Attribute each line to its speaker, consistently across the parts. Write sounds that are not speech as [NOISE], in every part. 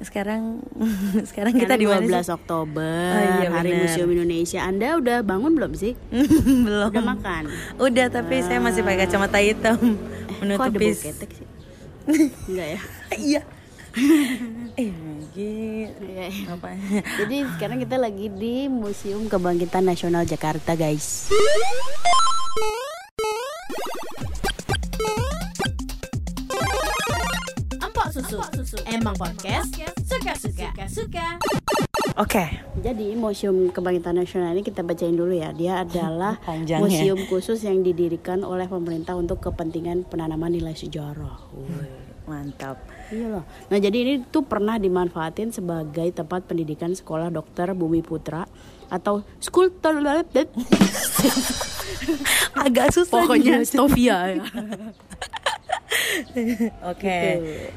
Speaker 1: sekarang [LAUGHS] sekarang kita di mana
Speaker 2: 12
Speaker 1: sih?
Speaker 2: Oktober,
Speaker 1: Oh, iya,
Speaker 2: Hari
Speaker 1: benar.
Speaker 2: Museum Indonesia. Anda udah bangun belum sih? [LAUGHS]
Speaker 1: Belum.
Speaker 2: Udah makan?
Speaker 1: Udah, tapi saya masih pakai kacamata hitam
Speaker 2: Eh, [LAUGHS] Kok ada
Speaker 1: menutupi.
Speaker 2: sih? Enggak ya?
Speaker 1: Iya. eh.
Speaker 2: Iya, iya. Jadi sekarang kita lagi di Museum Kebangkitan Nasional Jakarta, guys.
Speaker 3: Emang podcast suka-suka. Suka.
Speaker 1: Oke.
Speaker 2: Jadi Museum Kebangkitan Nasional ini kita bacain dulu ya. Dia adalah [LAUGHS]
Speaker 1: Panjang ya.
Speaker 2: museum khusus yang didirikan oleh pemerintah untuk kepentingan penanaman nilai sejarah.
Speaker 1: Mantap.
Speaker 2: Iya loh. Nah jadi ini tuh pernah dimanfaatin sebagai tempat pendidikan sekolah dokter Bumi Putra atau school [LAUGHS]
Speaker 1: Agak susah
Speaker 2: pokoknya. Stovia ya. [LAUGHS]
Speaker 1: Oke.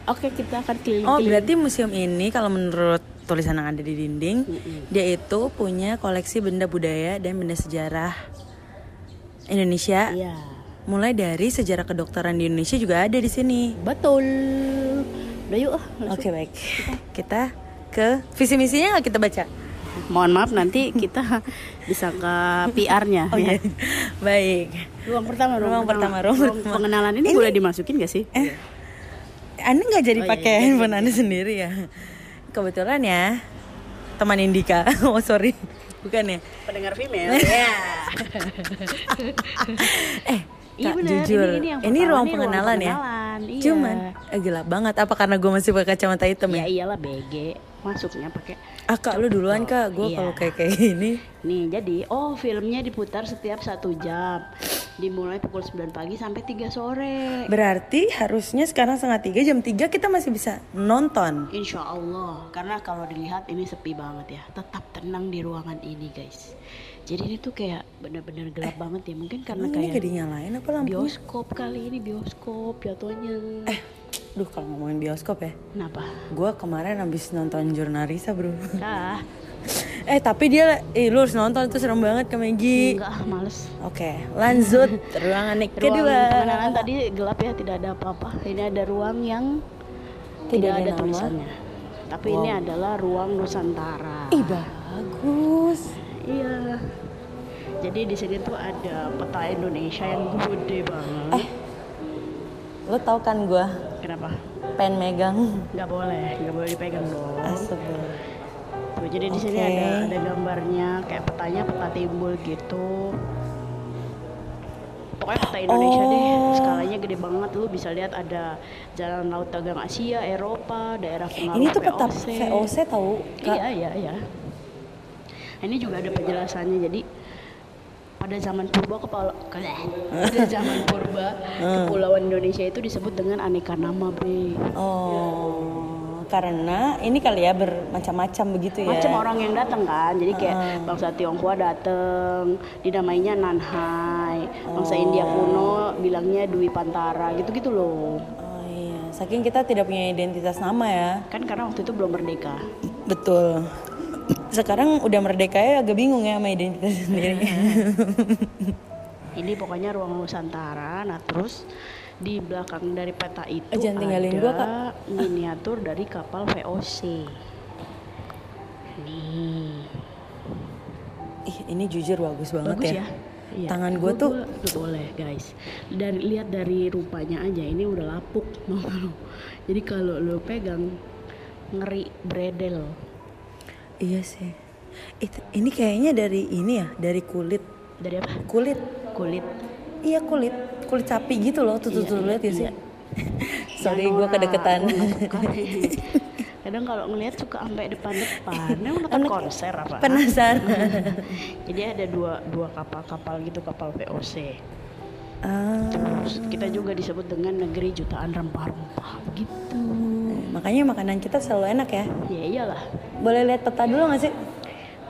Speaker 2: Oke kita akan keliling.
Speaker 1: Oh, berarti museum ini kalau menurut tulisan yang ada di dinding, dia itu punya koleksi benda budaya dan benda sejarah Indonesia.
Speaker 2: Iya.
Speaker 1: Mulai dari sejarah kedokteran di Indonesia juga ada di sini.
Speaker 2: Betul. Udah yuk ah.
Speaker 1: Oke, baik. Kita ke visi misinya nggak kita baca?
Speaker 2: Mohon maaf nanti kita [LAUGHS] bisa ke PR-nya.
Speaker 1: Oh
Speaker 2: ya.
Speaker 1: iya. Baik.
Speaker 2: Ruang pertama,
Speaker 1: Ruang pertama, ruang pertama.
Speaker 2: pengenalan ini,
Speaker 1: Ini-
Speaker 2: boleh dimasukin gak sih?
Speaker 1: Eh, Anda nggak jadi
Speaker 2: Oh, iya,
Speaker 1: pakai
Speaker 2: iya,
Speaker 1: handphone
Speaker 2: iya.
Speaker 1: Anda sendiri ya? Kebetulan ya, teman Indika. [LAUGHS] Oh sorry, bukan ya?
Speaker 2: Pendengar female. Iya. [LAUGHS]
Speaker 1: Eh,
Speaker 2: Iya
Speaker 1: Kak,
Speaker 2: benar.
Speaker 1: jujur,
Speaker 2: Ini, ini, yang
Speaker 1: ini ruang
Speaker 2: ini
Speaker 1: pengenalan, ya.
Speaker 2: pengenalan, Iya.
Speaker 1: Cuman eh, gelap banget. Apa karena gue masih pakai kacamata hitam
Speaker 2: ya
Speaker 1: ya?
Speaker 2: iyalah BG masuknya pakai
Speaker 1: Ah kak, lu duluan kak. Gue
Speaker 2: Iya.
Speaker 1: kalau kayak kayak gini.
Speaker 2: nih jadi oh filmnya diputar setiap satu jam dimulai pukul 9 pagi sampai 3 sore
Speaker 1: Berarti harusnya sekarang setengah tiga jam tiga kita masih bisa nonton.
Speaker 2: Insya Allah karena kalau dilihat ini sepi banget ya tetap tenang di ruangan ini guys jadi ini tuh kayak bener-bener gelap banget ya mungkin karena
Speaker 1: ini
Speaker 2: kayak
Speaker 1: dinyalain apa lampu?
Speaker 2: bioskop kali ini bioskop jatuhnya
Speaker 1: Eh, duh kalau ngomongin bioskop ya.
Speaker 2: kenapa?
Speaker 1: Gue kemarin habis nonton Jurnalisa bro.
Speaker 2: ah [LAUGHS]
Speaker 1: Eh tapi dia, eh lu harus nonton itu serem banget ke Megi.
Speaker 2: enggak males.
Speaker 1: Oke, lanjut. [LAUGHS] Ruangan yang
Speaker 2: ruang
Speaker 1: kedua.
Speaker 2: pengenalan tadi gelap ya tidak ada apa-apa. Ini ada ruang yang
Speaker 1: Tidak
Speaker 2: tidak,
Speaker 1: ada
Speaker 2: ada tulisannya. Tapi ini adalah ruang Nusantara.
Speaker 1: Ih bagus.
Speaker 2: iya. Jadi di sini tuh ada peta Indonesia yang gede banget.
Speaker 1: Eh, Lo tau kan gue
Speaker 2: kenapa?
Speaker 1: Pen megang.
Speaker 2: nggak boleh nggak boleh dipegang dong.
Speaker 1: Astagfirullah.
Speaker 2: Tuh, jadi di sini ada ada gambarnya kayak petanya peta timbul gitu. Pokoknya peta Indonesia deh.
Speaker 1: Oh.
Speaker 2: skalanya gede banget. Lu bisa lihat ada jalan laut dagang Asia Eropa daerah pengaruh
Speaker 1: Ini tuh peta
Speaker 2: VOC.
Speaker 1: VOC tahu
Speaker 2: iya iya iya. Ini juga ada penjelasannya. Jadi pada zaman purba kepala [LAUGHS] pada zaman purba kepulauan Indonesia itu disebut dengan aneka nama bre
Speaker 1: Oh, karena ini kali ya bermacam-macam begitu ya.
Speaker 2: macam orang yang datang kan. Jadi kayak bangsa Tionghoa datang dinamainya Nanhai. Bangsa India kuno bilangnya Dwi Pantara gitu-gitu loh.
Speaker 1: Oh iya, saking kita tidak punya identitas nama ya.
Speaker 2: kan karena waktu itu belum merdeka.
Speaker 1: Betul. Sekarang udah merdeka ya agak bingung ya sama identitas [LAUGHS] sendiri.
Speaker 2: ini pokoknya ruang Nusantara nah terus di belakang dari peta itu
Speaker 1: jangan tinggalin
Speaker 2: ada
Speaker 1: gua, Kak.
Speaker 2: miniatur dari kapal VOC nih
Speaker 1: Ih, ini jujur bagus banget
Speaker 2: bagus
Speaker 1: ya.
Speaker 2: ya Iya.
Speaker 1: Tangan gua tuh
Speaker 2: Gua boleh guys dan lihat dari rupanya aja ini udah lapuk [LAUGHS] mau jadi kalau lo pegang ngeri bredel
Speaker 1: Iya sih. Itu, ini kayaknya dari ini ya, dari kulit.
Speaker 2: dari apa
Speaker 1: Kulit.
Speaker 2: kulit
Speaker 1: Iya kulit. Kulit sapi gitu loh. Tuh tuh
Speaker 2: Iya,
Speaker 1: tuh lihat ya sih.
Speaker 2: iya. [LAUGHS]
Speaker 1: Sorry gue kedeketan.
Speaker 2: suka. kadang kalau ngelihat suka sampai depan-depan ini nonton konser apa
Speaker 1: Penasaran. [LAUGHS]
Speaker 2: jadi ada dua dua kapal-kapal gitu kapal VOC
Speaker 1: ah,
Speaker 2: terus kita juga disebut dengan negeri jutaan rempah-rempah gitu
Speaker 1: makanya makanan kita selalu enak ya.
Speaker 2: ya iyalah
Speaker 1: Boleh lihat peta dulu gak sih?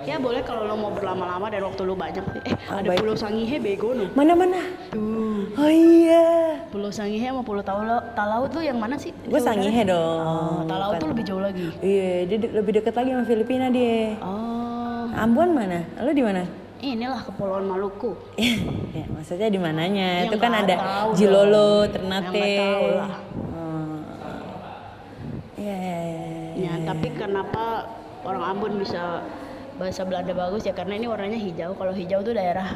Speaker 2: Ya boleh kalau lo mau berlama-lama dan waktu lo banyak. Eh
Speaker 1: Ah,
Speaker 2: ada
Speaker 1: baik.
Speaker 2: Pulau Sangihe bego no.
Speaker 1: Mana mana?
Speaker 2: Tuh.
Speaker 1: Oh iya.
Speaker 2: Pulau Sangihe sama Pulau Talau Talau tuh yang mana sih?
Speaker 1: Gue Sangihe dong.
Speaker 2: Oh, Talau
Speaker 1: bukan.
Speaker 2: tuh lebih jauh lagi.
Speaker 1: Iya, dia de- lebih dekat lagi sama Filipina dia.
Speaker 2: Oh.
Speaker 1: Ambon mana? Lo di mana?
Speaker 2: Inilah Kepulauan Maluku. [LAUGHS]
Speaker 1: ya, maksudnya di mananya?
Speaker 2: Ya,
Speaker 1: Itu kan ada
Speaker 2: tahu
Speaker 1: Jilolo,
Speaker 2: dong.
Speaker 1: Ternate.
Speaker 2: Ya, nggak tahu lah.
Speaker 1: Oh. Iya, iya, iya.
Speaker 2: Ya, tapi kenapa orang Ambon bisa bahasa Belanda bagus ya karena ini warnanya hijau. Kalau hijau tuh daerah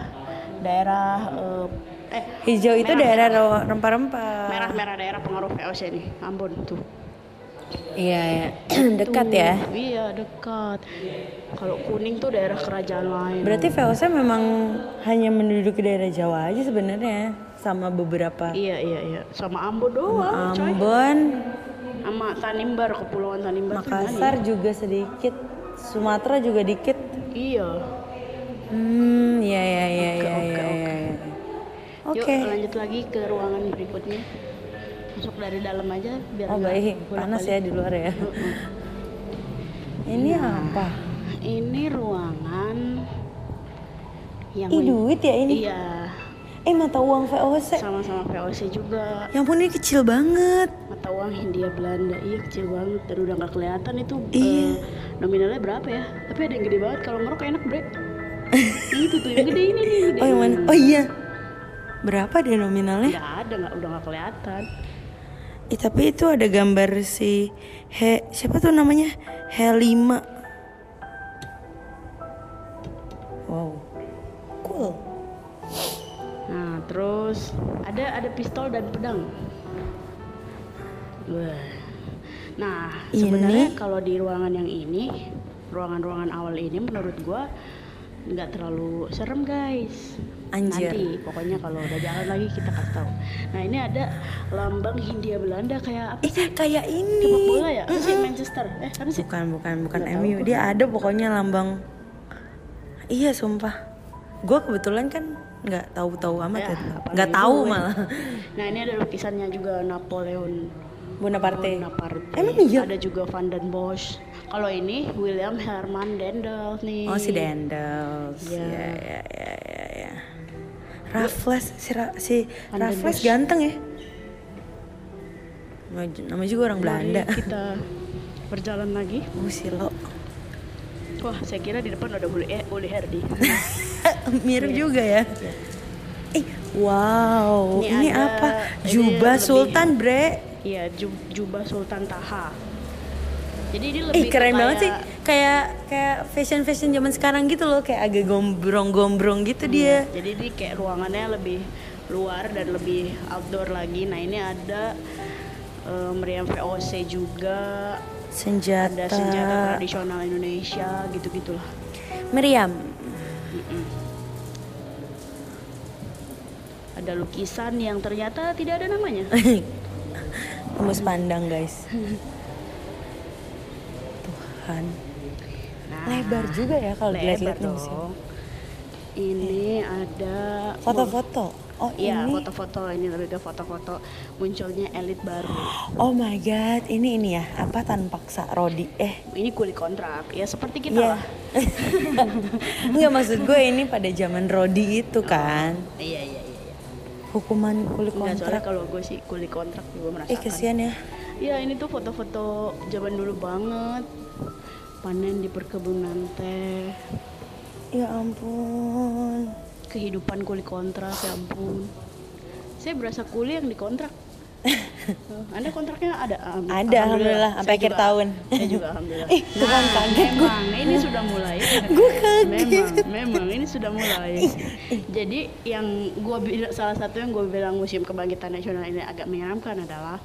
Speaker 2: daerah eh, eh
Speaker 1: Hijau itu
Speaker 2: merah,
Speaker 1: daerah rempah-rempah.
Speaker 2: merah-merah daerah pengaruh VOC nih Ambon tuh.
Speaker 1: Iya, ya. [CLEARS THROAT] dekat ya.
Speaker 2: Iya dekat. Kalau kuning tuh daerah kerajaan lain.
Speaker 1: Berarti VOC memang hanya menduduki daerah Jawa aja sebenarnya sama beberapa
Speaker 2: Iya iya iya sama Ambon doang.
Speaker 1: Ambon,
Speaker 2: Sama Tanimbar kepulauan Tanimbar
Speaker 1: Makassar juga sedikit, Sumatera juga dikit.
Speaker 2: ya? Iya.
Speaker 1: Hmm, ya ya ya
Speaker 2: Oke,
Speaker 1: ya
Speaker 2: oke,
Speaker 1: ya.
Speaker 2: oke. Yuk
Speaker 1: Oke.
Speaker 2: lanjut lagi ke ruangan berikutnya. Masuk dari dalam aja biar
Speaker 1: Oh baik, panas ya di luar ya. Ini apa?
Speaker 2: Ini ruangan yang
Speaker 1: Ih duit ya ini.
Speaker 2: Iya,
Speaker 1: Eh mata uang VOC.
Speaker 2: sama-sama VOC juga.
Speaker 1: Yang pun ini kecil banget.
Speaker 2: Mata uang Hindia Belanda, iya kecil banget dan udah nggak kelihatan itu
Speaker 1: Iya.
Speaker 2: eh, nominalnya berapa ya? Tapi ada yang gede banget kalau ngerok enak bre. [LAUGHS] Itu tuh yang gede ini nih. Gede.
Speaker 1: Oh yang mana? Oh iya. Berapa deh nominalnya?
Speaker 2: Nggak ada, nggak udah nggak kelihatan.
Speaker 1: Ih, tapi itu ada gambar si He siapa tuh namanya? He5. Wow. Cool.
Speaker 2: Nah, terus ada ada pistol dan pedang. Wah. Nah, sebenarnya kalau di ruangan yang ini, ruangan-ruangan awal ini menurut gua nggak terlalu serem, guys.
Speaker 1: Anjir.
Speaker 2: Nanti pokoknya kalau udah jalan lagi kita kasih tahu. Nah, ini ada lambang Hindia Belanda kayak apa
Speaker 1: Ih,
Speaker 2: sih?
Speaker 1: kayak ini.
Speaker 2: Sepak bola ya? Apa sih Manchester? Eh, apa sih?
Speaker 1: Bukan, bukan, bukan
Speaker 2: Nggak tahu
Speaker 1: MU. Dia ada pokoknya lambang. Iya, sumpah. Gue kebetulan kan nggak tahu-tahu amat
Speaker 2: Ya,
Speaker 1: ya. Nggak tahu
Speaker 2: gue.
Speaker 1: malah.
Speaker 2: Nah, ini ada lukisannya juga Napoleon
Speaker 1: Bonaparte.
Speaker 2: Bonaparte.
Speaker 1: Emang iya?
Speaker 2: Ada juga Van den Bosch. Kalau ini William Herman Dendel nih.
Speaker 1: Oh si Dendels.
Speaker 2: Iya.
Speaker 1: Ya, ya, ya, ya, ya. Raffles, si, Ra, si Raffles ganteng ya. Nama- Namanya juga orang Belanda.
Speaker 2: Mari kita berjalan lagi. [LAUGHS]
Speaker 1: Oh.
Speaker 2: Wah, saya kira di depan ada Uli, Uli Herdi. [LAUGHS]
Speaker 1: Mirip juga ya. Eh, wow.
Speaker 2: Ini
Speaker 1: Ini,
Speaker 2: ada-
Speaker 1: apa?
Speaker 2: ini
Speaker 1: Jubah
Speaker 2: lebih-
Speaker 1: Sultan, Bre.
Speaker 2: Iya, ju- jubah Sultan Taha. Jadi ini lebih
Speaker 1: Eh,
Speaker 2: ke
Speaker 1: keren banget sih.
Speaker 2: Kayak-
Speaker 1: Kayak kayak fashion-fashion zaman sekarang gitu loh, kayak agak gombrong-gombrong gitu dia.
Speaker 2: Jadi ini kayak ruangannya lebih luar dan lebih outdoor lagi. Nah, ini ada eh, meriam VOC juga,
Speaker 1: Senjata.
Speaker 2: ada senjata tradisional Indonesia, gitu-gitulah.
Speaker 1: Meriam.
Speaker 2: Mm-mm. Ada lukisan yang ternyata tidak ada namanya. [LAUGHS]
Speaker 1: Tembus pandang, guys. [LAUGHS] Tuhan. Lebar juga ya kalau
Speaker 2: lebar
Speaker 1: dilihat-lihat museum.
Speaker 2: dong. Ini ada
Speaker 1: Foto-foto. Oh,
Speaker 2: Iya,
Speaker 1: ini.
Speaker 2: foto-foto ini lebih ke foto-foto munculnya elit baru.
Speaker 1: Oh my god, ini ini ya, apa tanpaksa Rodi. Eh,
Speaker 2: Ini kulit kontrak, ya seperti kita
Speaker 1: iya.
Speaker 2: lah. [LAUGHS]
Speaker 1: Enggak maksud gue ini pada zaman Rodi itu kan.
Speaker 2: Iya iya iya. iya.
Speaker 1: Hukuman kulit
Speaker 2: Enggak
Speaker 1: kontrak.
Speaker 2: kalau gue sih kulit kontrak juga merasakan.
Speaker 1: Eh, kesian ya.
Speaker 2: Iya ini tuh foto-foto zaman dulu banget. Panen di perkebunan teh.
Speaker 1: Ya ampun.
Speaker 2: Kehidupan kulit kontrak, ya ampun. Saya berasa kuliah yang dikontrak. [LAUGHS] Anda kontraknya ada? Am-
Speaker 1: Ada, alhamdulillah, sampai akhir
Speaker 2: juga-
Speaker 1: tahun.
Speaker 2: Saya juga alhamdulillah. [LAUGHS]
Speaker 1: Tuh kan kaget gue.
Speaker 2: memang ini sudah mulai. [LAUGHS]
Speaker 1: Gue kaget.
Speaker 2: Memang, memang ini sudah mulai. Jadi yang bilang salah satu yang gue bilang Museum Kebangkitan Nasional ini agak menyeramkan adalah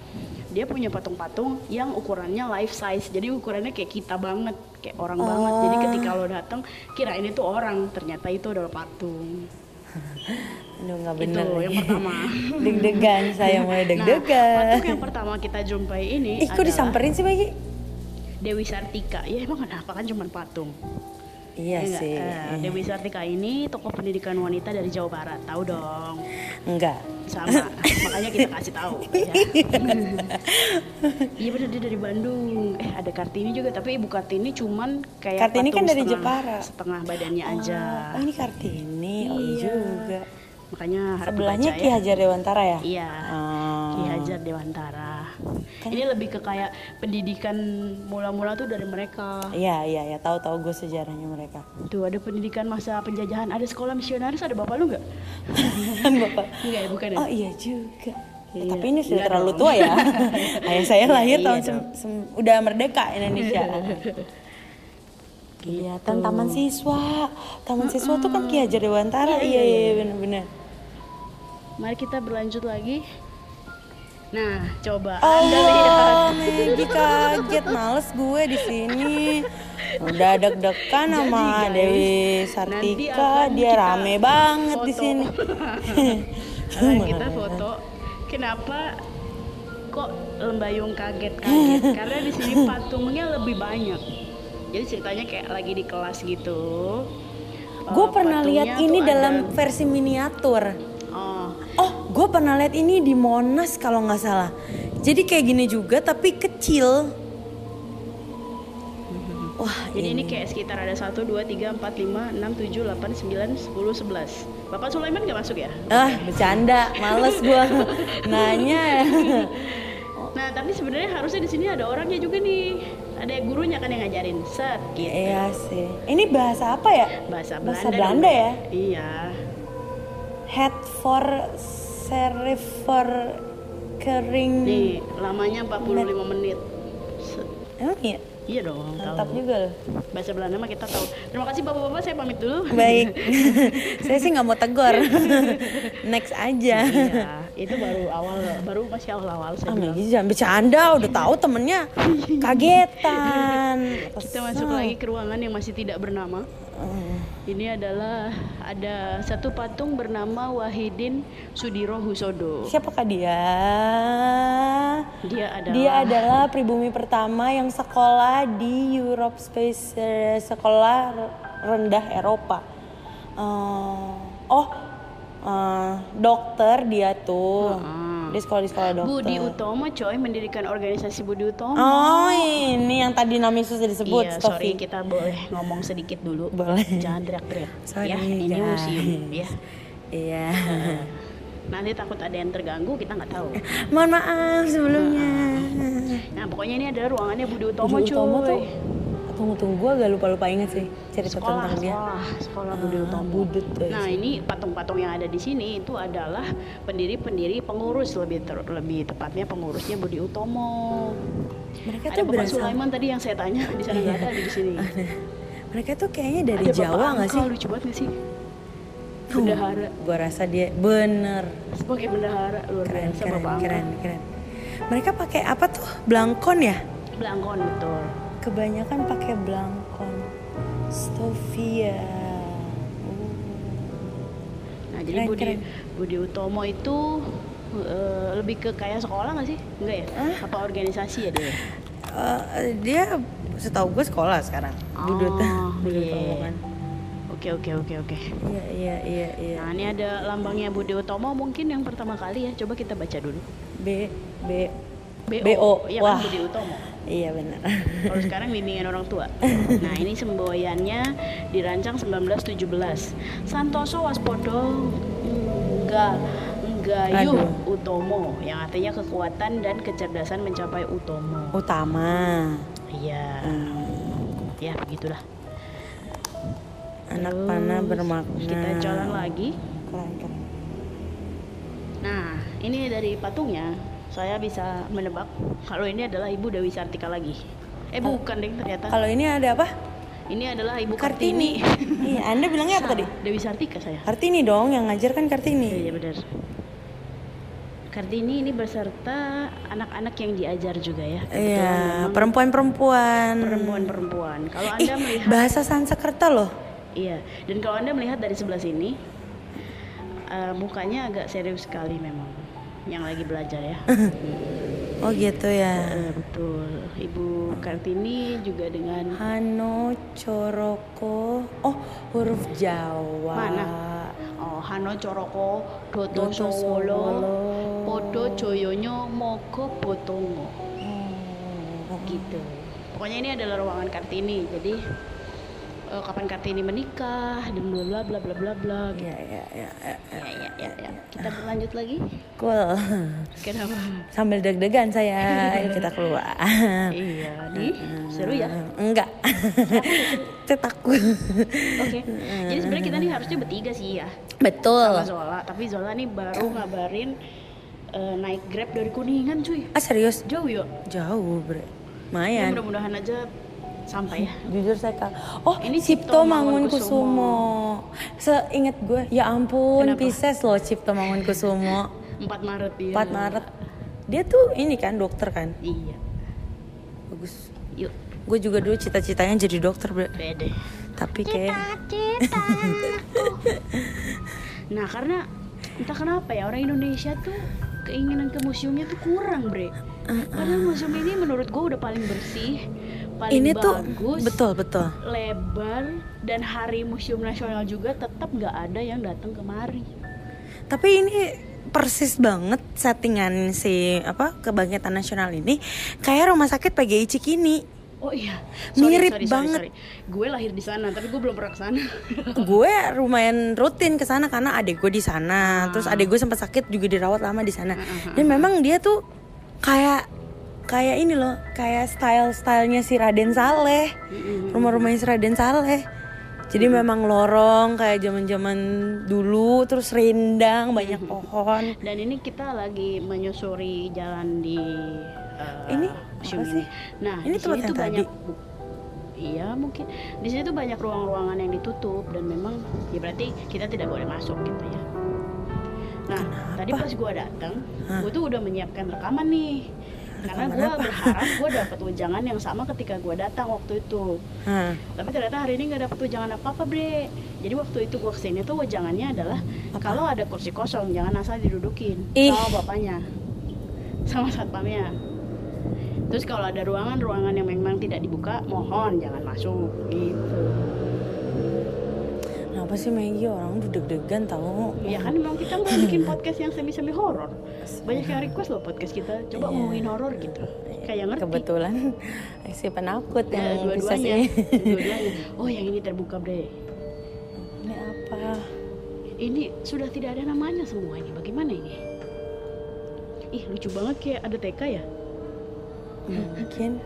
Speaker 2: dia punya patung-patung yang ukurannya life size. Jadi ukurannya kayak kita banget, kayak orang banget. Jadi ketika lo datang, kira ini tuh orang, ternyata itu adalah patung.
Speaker 1: Aduh nggak
Speaker 2: Itu
Speaker 1: bener
Speaker 2: yang
Speaker 1: nih.
Speaker 2: pertama. [LAUGHS]
Speaker 1: Deg-degan saya [LAUGHS] mulai
Speaker 2: Nah,
Speaker 1: deg-degan.
Speaker 2: patung yang pertama kita jumpai ini
Speaker 1: Ih, kok
Speaker 2: adalah
Speaker 1: disamperin sih Bagi?
Speaker 2: Dewi Sartika. Ya emang kenapa kan cuma patung.
Speaker 1: Iya
Speaker 2: Ya nggak?
Speaker 1: sih.
Speaker 2: Eh, Dewi Sartika ini tokoh pendidikan wanita dari Jawa Barat. Tahu dong.
Speaker 1: Enggak.
Speaker 2: Sama. Makanya kita kasih tahu. ya. Iya benar dia dari Bandung. Eh ada Kartini juga tapi Ibu Kartini cuman kayak
Speaker 1: Kartini kan dari
Speaker 2: setengah-
Speaker 1: Jepara.
Speaker 2: Setengah badannya aja.
Speaker 1: Oh, ini Kartini. Oh iya
Speaker 2: Iya.
Speaker 1: juga.
Speaker 2: Makanya harap
Speaker 1: Sebelahnya Ki. Hajar Dewantara ya?
Speaker 2: Iya.
Speaker 1: Oh.
Speaker 2: Ki Hajar Dewantara.
Speaker 1: Kan
Speaker 2: Ini lebih ke kayak pendidikan mula-mula tuh dari mereka.
Speaker 1: Iya, iya, ya tahu-tahu gue sejarahnya mereka.
Speaker 2: Tuh ada pendidikan masa penjajahan, ada sekolah misionaris, ada bapak lu nggak?
Speaker 1: Bapak.
Speaker 2: Enggak ya, bukan ya?
Speaker 1: Oh iya juga. Ya,
Speaker 2: Iya,
Speaker 1: tapi ini sudah
Speaker 2: enggak
Speaker 1: terlalu
Speaker 2: dong.
Speaker 1: tua ya. [LAUGHS] Ayah saya lahir
Speaker 2: Iya
Speaker 1: tahun
Speaker 2: dong.
Speaker 1: sem- sem- udah merdeka Indonesia. [LAUGHS] Kelihatan taman siswa. Taman siswa tuh kan Ki Hajar Dewantara. Iya iya iya, benar-benar.
Speaker 2: Mari kita berlanjut lagi. Nah, coba Anda lihat.
Speaker 1: Allah, Megi kaget, males gue di sini. Udah deg-degan sama
Speaker 2: guys,
Speaker 1: Dewi Sartika, dia rame banget di
Speaker 2: foto.
Speaker 1: sini. [LAUGHS]
Speaker 2: Akan kita foto. Kenapa kok Lembayung kaget-kaget? [LAUGHS] Karena di sini patungnya lebih banyak. Jadi ceritanya kayak lagi di kelas gitu.
Speaker 1: Gue
Speaker 2: Eh,
Speaker 1: pernah lihat ini
Speaker 2: ada-
Speaker 1: dalam versi miniatur.
Speaker 2: Oh,
Speaker 1: Oh, gue pernah lihat ini di Monas kalau nggak salah. Jadi kayak gini juga tapi kecil. Wah,
Speaker 2: jadi ini kayak sekitar ada 1, 2, 3, 4, 5, 6, 7, 8, 9, 10, 11 Bapak Sulaiman gak masuk ya?
Speaker 1: ah bercanda, males gue [LAUGHS] nanya.
Speaker 2: Nah tapi sebenarnya harusnya di sini ada orangnya juga nih Ada gurunya kan yang ngajarin Set gitu
Speaker 1: Iya sih. Ini bahasa apa ya?
Speaker 2: Bahasa Belanda
Speaker 1: Bahasa Belanda
Speaker 2: Bre.
Speaker 1: ya?
Speaker 2: Iya
Speaker 1: Head for serif for kering.
Speaker 2: Nih lamanya 45 menit Set.
Speaker 1: Emang iya?
Speaker 2: Iya dong
Speaker 1: Mantap
Speaker 2: tahu.
Speaker 1: juga loh.
Speaker 2: Bahasa Belanda mah kita tahu Terima kasih bapak-bapak saya pamit dulu
Speaker 1: Baik. [LAUGHS] Saya sih nggak mau tegur. [LAUGHS] Next aja.
Speaker 2: Iya itu baru awal Baru masih awal-awal saya
Speaker 1: Ah,
Speaker 2: bilang
Speaker 1: jangan bercanda, udah tahu temennya [LAUGHS] kagetan.
Speaker 2: Kita masuk lagi ke ruangan yang masih tidak bernama Ini adalah ada satu patung bernama Wahidin Sudiro Husodo.
Speaker 1: Siapakah dia?
Speaker 2: Dia adalah
Speaker 1: Dia adalah pribumi pertama yang sekolah di Europe Space eh, sekolah rendah Eropa. Eh, oh, eh, dokter dia tuh. Dia sekolah di sekolah dokter.
Speaker 2: Budi Utomo coy mendirikan organisasi Budi Utomo.
Speaker 1: Oh, ini yang tadi namanya susah disebut,
Speaker 2: iya,
Speaker 1: Stofi.
Speaker 2: sorry kita boleh ngomong sedikit dulu.
Speaker 1: Boleh.
Speaker 2: Jangan teriak-teriak.
Speaker 1: Sorry,
Speaker 2: ya, ini
Speaker 1: guys.
Speaker 2: museum ya.
Speaker 1: Iya.
Speaker 2: Nanti takut ada yang terganggu, kita nggak tahu.
Speaker 1: Mohon maaf sebelumnya.
Speaker 2: Nah, pokoknya ini adalah ruangannya Budi Utomo,
Speaker 1: Budi Utomo
Speaker 2: cuy.
Speaker 1: tuh tunggu tunggu gue agak lupa lupa inget sih cerita
Speaker 2: sekolah,
Speaker 1: tentang dia.
Speaker 2: sekolah, sekolah Budi
Speaker 1: Ah,
Speaker 2: Utomo.
Speaker 1: Budut tuh.
Speaker 2: Nah ini patung-patung yang ada di sini itu adalah pendiri-pendiri pengurus lebih ter- lebih tepatnya pengurusnya Budi Utomo.
Speaker 1: mereka
Speaker 2: Ada
Speaker 1: tuh
Speaker 2: Bapak
Speaker 1: berasal.
Speaker 2: Sulaiman tadi yang saya tanya di sana nggak ada di sini. [LAUGHS]
Speaker 1: Mereka tuh kayaknya dari
Speaker 2: ada
Speaker 1: Jawa nggak sih?
Speaker 2: Lucu banget nggak sih? Bendahara,
Speaker 1: Gue rasa dia bener
Speaker 2: sebagai bendahara luar
Speaker 1: keren
Speaker 2: biasa
Speaker 1: keren
Speaker 2: Bapak Angka.
Speaker 1: keren keren. Mereka pakai apa tuh? Blangkon ya?
Speaker 2: Belangkon betul.
Speaker 1: Kebanyakan pakai blangkon. Stovia. Uh.
Speaker 2: Nah jadi
Speaker 1: Keren,
Speaker 2: Budi
Speaker 1: keren.
Speaker 2: Budi Utomo itu eh, lebih ke kayak sekolah nggak sih? Enggak ya? Apa organisasi ya dia?
Speaker 1: Eh, dia setahu gue sekolah sekarang.
Speaker 2: Oh, [LAUGHS]
Speaker 1: Budut
Speaker 2: iya.
Speaker 1: Kan.
Speaker 2: Oke oke oke oke.
Speaker 1: Iya iya iya iya.
Speaker 2: Nah ini ada lambangnya Budi Utomo mungkin yang pertama kali ya. Coba kita baca dulu.
Speaker 1: B B
Speaker 2: BO.
Speaker 1: BO.
Speaker 2: Iya
Speaker 1: Wah.
Speaker 2: kan Budi Utomo.
Speaker 1: Iya benar.
Speaker 2: Kalau sekarang bimbingan orang tua. [LAUGHS] Nah ini semboyannya dirancang 1917. Santoso Waspodo enggak
Speaker 1: Aduh.
Speaker 2: Utomo yang artinya kekuatan dan kecerdasan mencapai utomo.
Speaker 1: Utama.
Speaker 2: Iya.
Speaker 1: Hmm.
Speaker 2: Ya begitulah.
Speaker 1: Anak
Speaker 2: Terus,
Speaker 1: panah bermakna.
Speaker 2: Kita jalan lagi.
Speaker 1: Keren keren.
Speaker 2: Nah, ini dari patungnya saya bisa menebak kalau ini adalah Ibu Dewi Sartika lagi. Eh bukan deh ternyata.
Speaker 1: Kalau ini ada apa?
Speaker 2: Ini adalah Ibu
Speaker 1: Kartini.
Speaker 2: Kartini.
Speaker 1: iya, Anda bilangnya apa tadi?
Speaker 2: Dewi Sartika saya.
Speaker 1: Kartini dong, yang ngajar kan Kartini.
Speaker 2: Iya benar. Kartini ini beserta anak-anak yang diajar juga ya.
Speaker 1: Iya, perempuan-perempuan.
Speaker 2: perempuan-perempuan. Kalau
Speaker 1: Ih,
Speaker 2: Anda melihat
Speaker 1: bahasa Sanskerta loh.
Speaker 2: Iya, dan kalau Anda melihat dari sebelah sini eh, mukanya agak serius sekali memang yang lagi belajar ya. [LAUGHS]
Speaker 1: Oh gitu ya.
Speaker 2: Betul. Ibu Kartini juga dengan
Speaker 1: Hano Coroko. Oh, huruf Jawa.
Speaker 2: Mana? oh, Hano Coroko, Doto
Speaker 1: Doto
Speaker 2: Sowolo,
Speaker 1: Sowolo.
Speaker 2: Podo Joyonyo Mogo Botongo.
Speaker 1: Oh.
Speaker 2: gitu. Pokoknya ini adalah ruangan Kartini. Jadi eh, kapan Kartini menikah dan bla bla bla bla bla bla. gitu.
Speaker 1: Ya, ya, ya, ya.
Speaker 2: Ya, ya, ya, ya. Kita berlanjut lagi.
Speaker 1: Cool.
Speaker 2: Kenapa?
Speaker 1: Sambil deg-degan saya, [LAUGHS] kita keluar.
Speaker 2: iya, di seru ya.
Speaker 1: Enggak. [LAUGHS] Saya takut.
Speaker 2: Oke. Jadi sebenarnya kita nih harusnya bertiga sih ya.
Speaker 1: Betul.
Speaker 2: Sama Zola, tapi Zola nih baru ngabarin eh, naik grab dari kuningan cuy
Speaker 1: Ah serius?
Speaker 2: jauh yuk
Speaker 1: Jauh bre.
Speaker 2: ya,
Speaker 1: Lumayan.
Speaker 2: mudah-mudahan aja sampai ya [LAUGHS]
Speaker 1: Jujur saya kak. Oh
Speaker 2: Ini Cipto
Speaker 1: Cipto
Speaker 2: Mangunkusumo.
Speaker 1: Mangunkusumo. Seingat gue, ya ampun
Speaker 2: Kenapa?
Speaker 1: Pisces loh Cipto Mangunkusumo. [LAUGHS]
Speaker 2: 4 Maret ya
Speaker 1: 4 Maret. Dia tuh ini kan dokter kan.
Speaker 2: iya
Speaker 1: Bagus.
Speaker 2: yuk
Speaker 1: Gue juga dulu cita-citanya jadi dokter bre.
Speaker 2: bede
Speaker 1: Tapi kayak [LAUGHS]
Speaker 2: nah karena entah kenapa ya orang Indonesia tuh keinginan ke museumnya tuh kurang bre karena museum ini menurut gue udah paling bersih paling
Speaker 1: ini tuh
Speaker 2: bagus
Speaker 1: betul betul.
Speaker 2: lebar dan hari museum nasional juga tetap nggak ada yang datang kemari
Speaker 1: Tapi ini persis banget settingan si apa kebangkitan nasional ini kayak rumah sakit PGI Cikini.
Speaker 2: oh iya
Speaker 1: Mirip banget.
Speaker 2: gue lahir di sana tapi gue belum pernah ke sana [LAUGHS]
Speaker 1: gue lumayan rutin ke sana karena adik gue di sana. Terus adik gue sempat sakit juga dirawat lama di sana. Dan memang dia tuh kayak kayak ini loh, kayak style-stylenya si Raden Saleh. Rumah-rumahnya si Raden Saleh. Jadi memang lorong kayak zaman-zaman dulu, terus rindang, banyak pohon.
Speaker 2: dan ini kita lagi menyusuri jalan di eh,
Speaker 1: Ini
Speaker 2: museum ini. Nah,
Speaker 1: Ini tempat yang tadi?
Speaker 2: banyak bu- Iya mungkin di sini tuh banyak ruang-ruangan yang ditutup dan memang ya berarti kita tidak boleh masuk gitu ya. Nah tadi pas gua datang, gue tuh udah menyiapkan rekaman nih, karena
Speaker 1: apa?
Speaker 2: berharap gua dapat wejangan yang sama ketika gua datang waktu itu.
Speaker 1: Hah.
Speaker 2: Tapi ternyata hari ini nggak dapet wejangan apa-apa bre Jadi waktu itu gua ke sini tuh wejangannya adalah Kalau ada kursi kosong jangan asal didudukin
Speaker 1: Ih.
Speaker 2: Sama bapaknya Sama satpamnya Terus kalau ada ruangan-ruangan yang memang tidak dibuka Mohon jangan masuk gitu
Speaker 1: Kenapa sih Maggie orang udah deg-degan tahu?
Speaker 2: Ya kan memang kita mau bikin podcast yang semi-semi horor Banyak yang request loh podcast kita Coba
Speaker 1: Iya.
Speaker 2: ngomongin horor gitu Kayak ngerti
Speaker 1: Kebetulan [LAUGHS] si penakut
Speaker 2: Ya,
Speaker 1: yang bisa
Speaker 2: dua-duanya
Speaker 1: sih.
Speaker 2: Dua-duanya Oh yang ini terbuka bre
Speaker 1: Ini apa?
Speaker 2: Ini sudah tidak ada namanya semua ini. Bagaimana ini? Ih, lucu banget kayak ada TK ya.
Speaker 1: Mungkin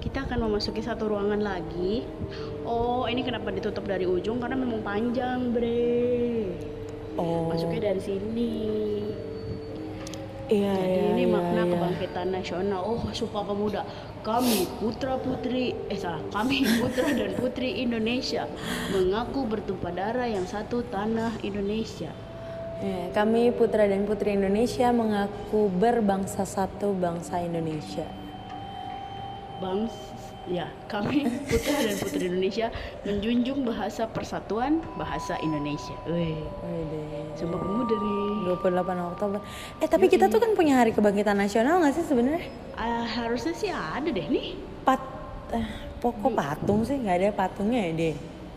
Speaker 2: Kita akan memasuki satu ruangan lagi. Oh, ini kenapa ditutup dari ujung? Karena memang panjang, bre.
Speaker 1: oh
Speaker 2: Masuknya dari sini.
Speaker 1: iya
Speaker 2: Jadi
Speaker 1: iya
Speaker 2: ini
Speaker 1: iya,
Speaker 2: makna
Speaker 1: iya.
Speaker 2: kebangkitan nasional. Oh, Sumpah Pemuda. Kami putra putri eh salah, kami putra dan putri Indonesia mengaku bertumpah darah yang satu tanah Indonesia.
Speaker 1: Iya, kami putra dan putri Indonesia mengaku berbangsa satu bangsa Indonesia.
Speaker 2: Bangs ya kami [LAUGHS] putra dan putri Indonesia menjunjung bahasa persatuan bahasa Indonesia. Wih, sumpah pemuda nih.
Speaker 1: 28 Oktober. Eh tapi kita tuh kan punya hari kebangkitan nasional nggak sih sebenarnya?
Speaker 2: Ah, harusnya sih ada deh nih.
Speaker 1: Pat, eh, pokok patung sih nggak ada patungnya ya deh.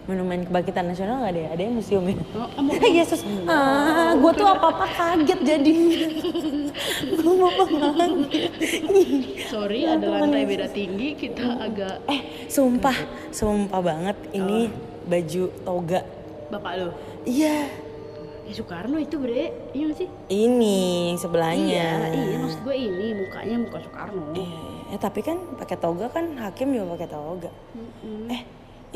Speaker 1: Monumen kebangkitan nasional nggak ada, ya? ada yang museumnya.
Speaker 2: Oh, mau [LAUGHS]
Speaker 1: Eh Yesus, ah, gue tuh apa apa kaget jadi. [LAUGHS] gue mau kaget.
Speaker 2: sorry ada lantai beda tinggi kita agak
Speaker 1: Eh, sumpah, sumpah banget ini baju toga.
Speaker 2: bapak lo.
Speaker 1: Iya,
Speaker 2: Ya Soekarno itu bre, iya nggak sih?
Speaker 1: ini yang sebelahnya.
Speaker 2: Iya, iya maksud gue ini mukanya muka Soekarno.
Speaker 1: Iya, eh, tapi kan pakai toga kan hakim juga pakai toga.
Speaker 2: Mm-mm.
Speaker 1: Eh,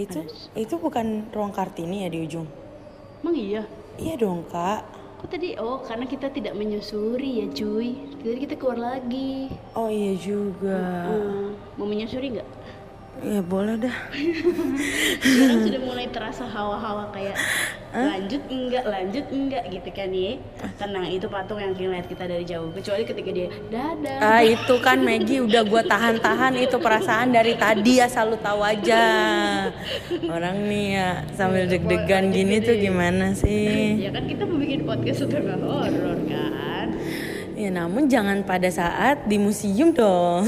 Speaker 1: itu itu bukan ruang Kartini ya di ujung?
Speaker 2: Emang iya?
Speaker 1: Iya dong kak.
Speaker 2: Kok tadi? Oh, karena kita tidak menyusuri ya cuy. Jadi kita keluar lagi.
Speaker 1: Oh iya juga.
Speaker 2: Hmm, mau menyusuri nggak?
Speaker 1: Ya boleh dah.
Speaker 2: sekarang sudah mulai terasa hawa-hawa kayak lanjut enggak lanjut enggak gitu kan ya tenang itu patung yang ngeliat kita dari jauh kecuali ketika dia dadah
Speaker 1: Ah itu kan Maggie udah gua tahan-tahan itu perasaan dari tadi asal lu tahu aja. Orang nih ya sambil deg-degan gini tuh gimana sih?
Speaker 2: ya kan kita mau bikin podcast setengah horor kan
Speaker 1: Ya namun jangan pada saat di museum dong.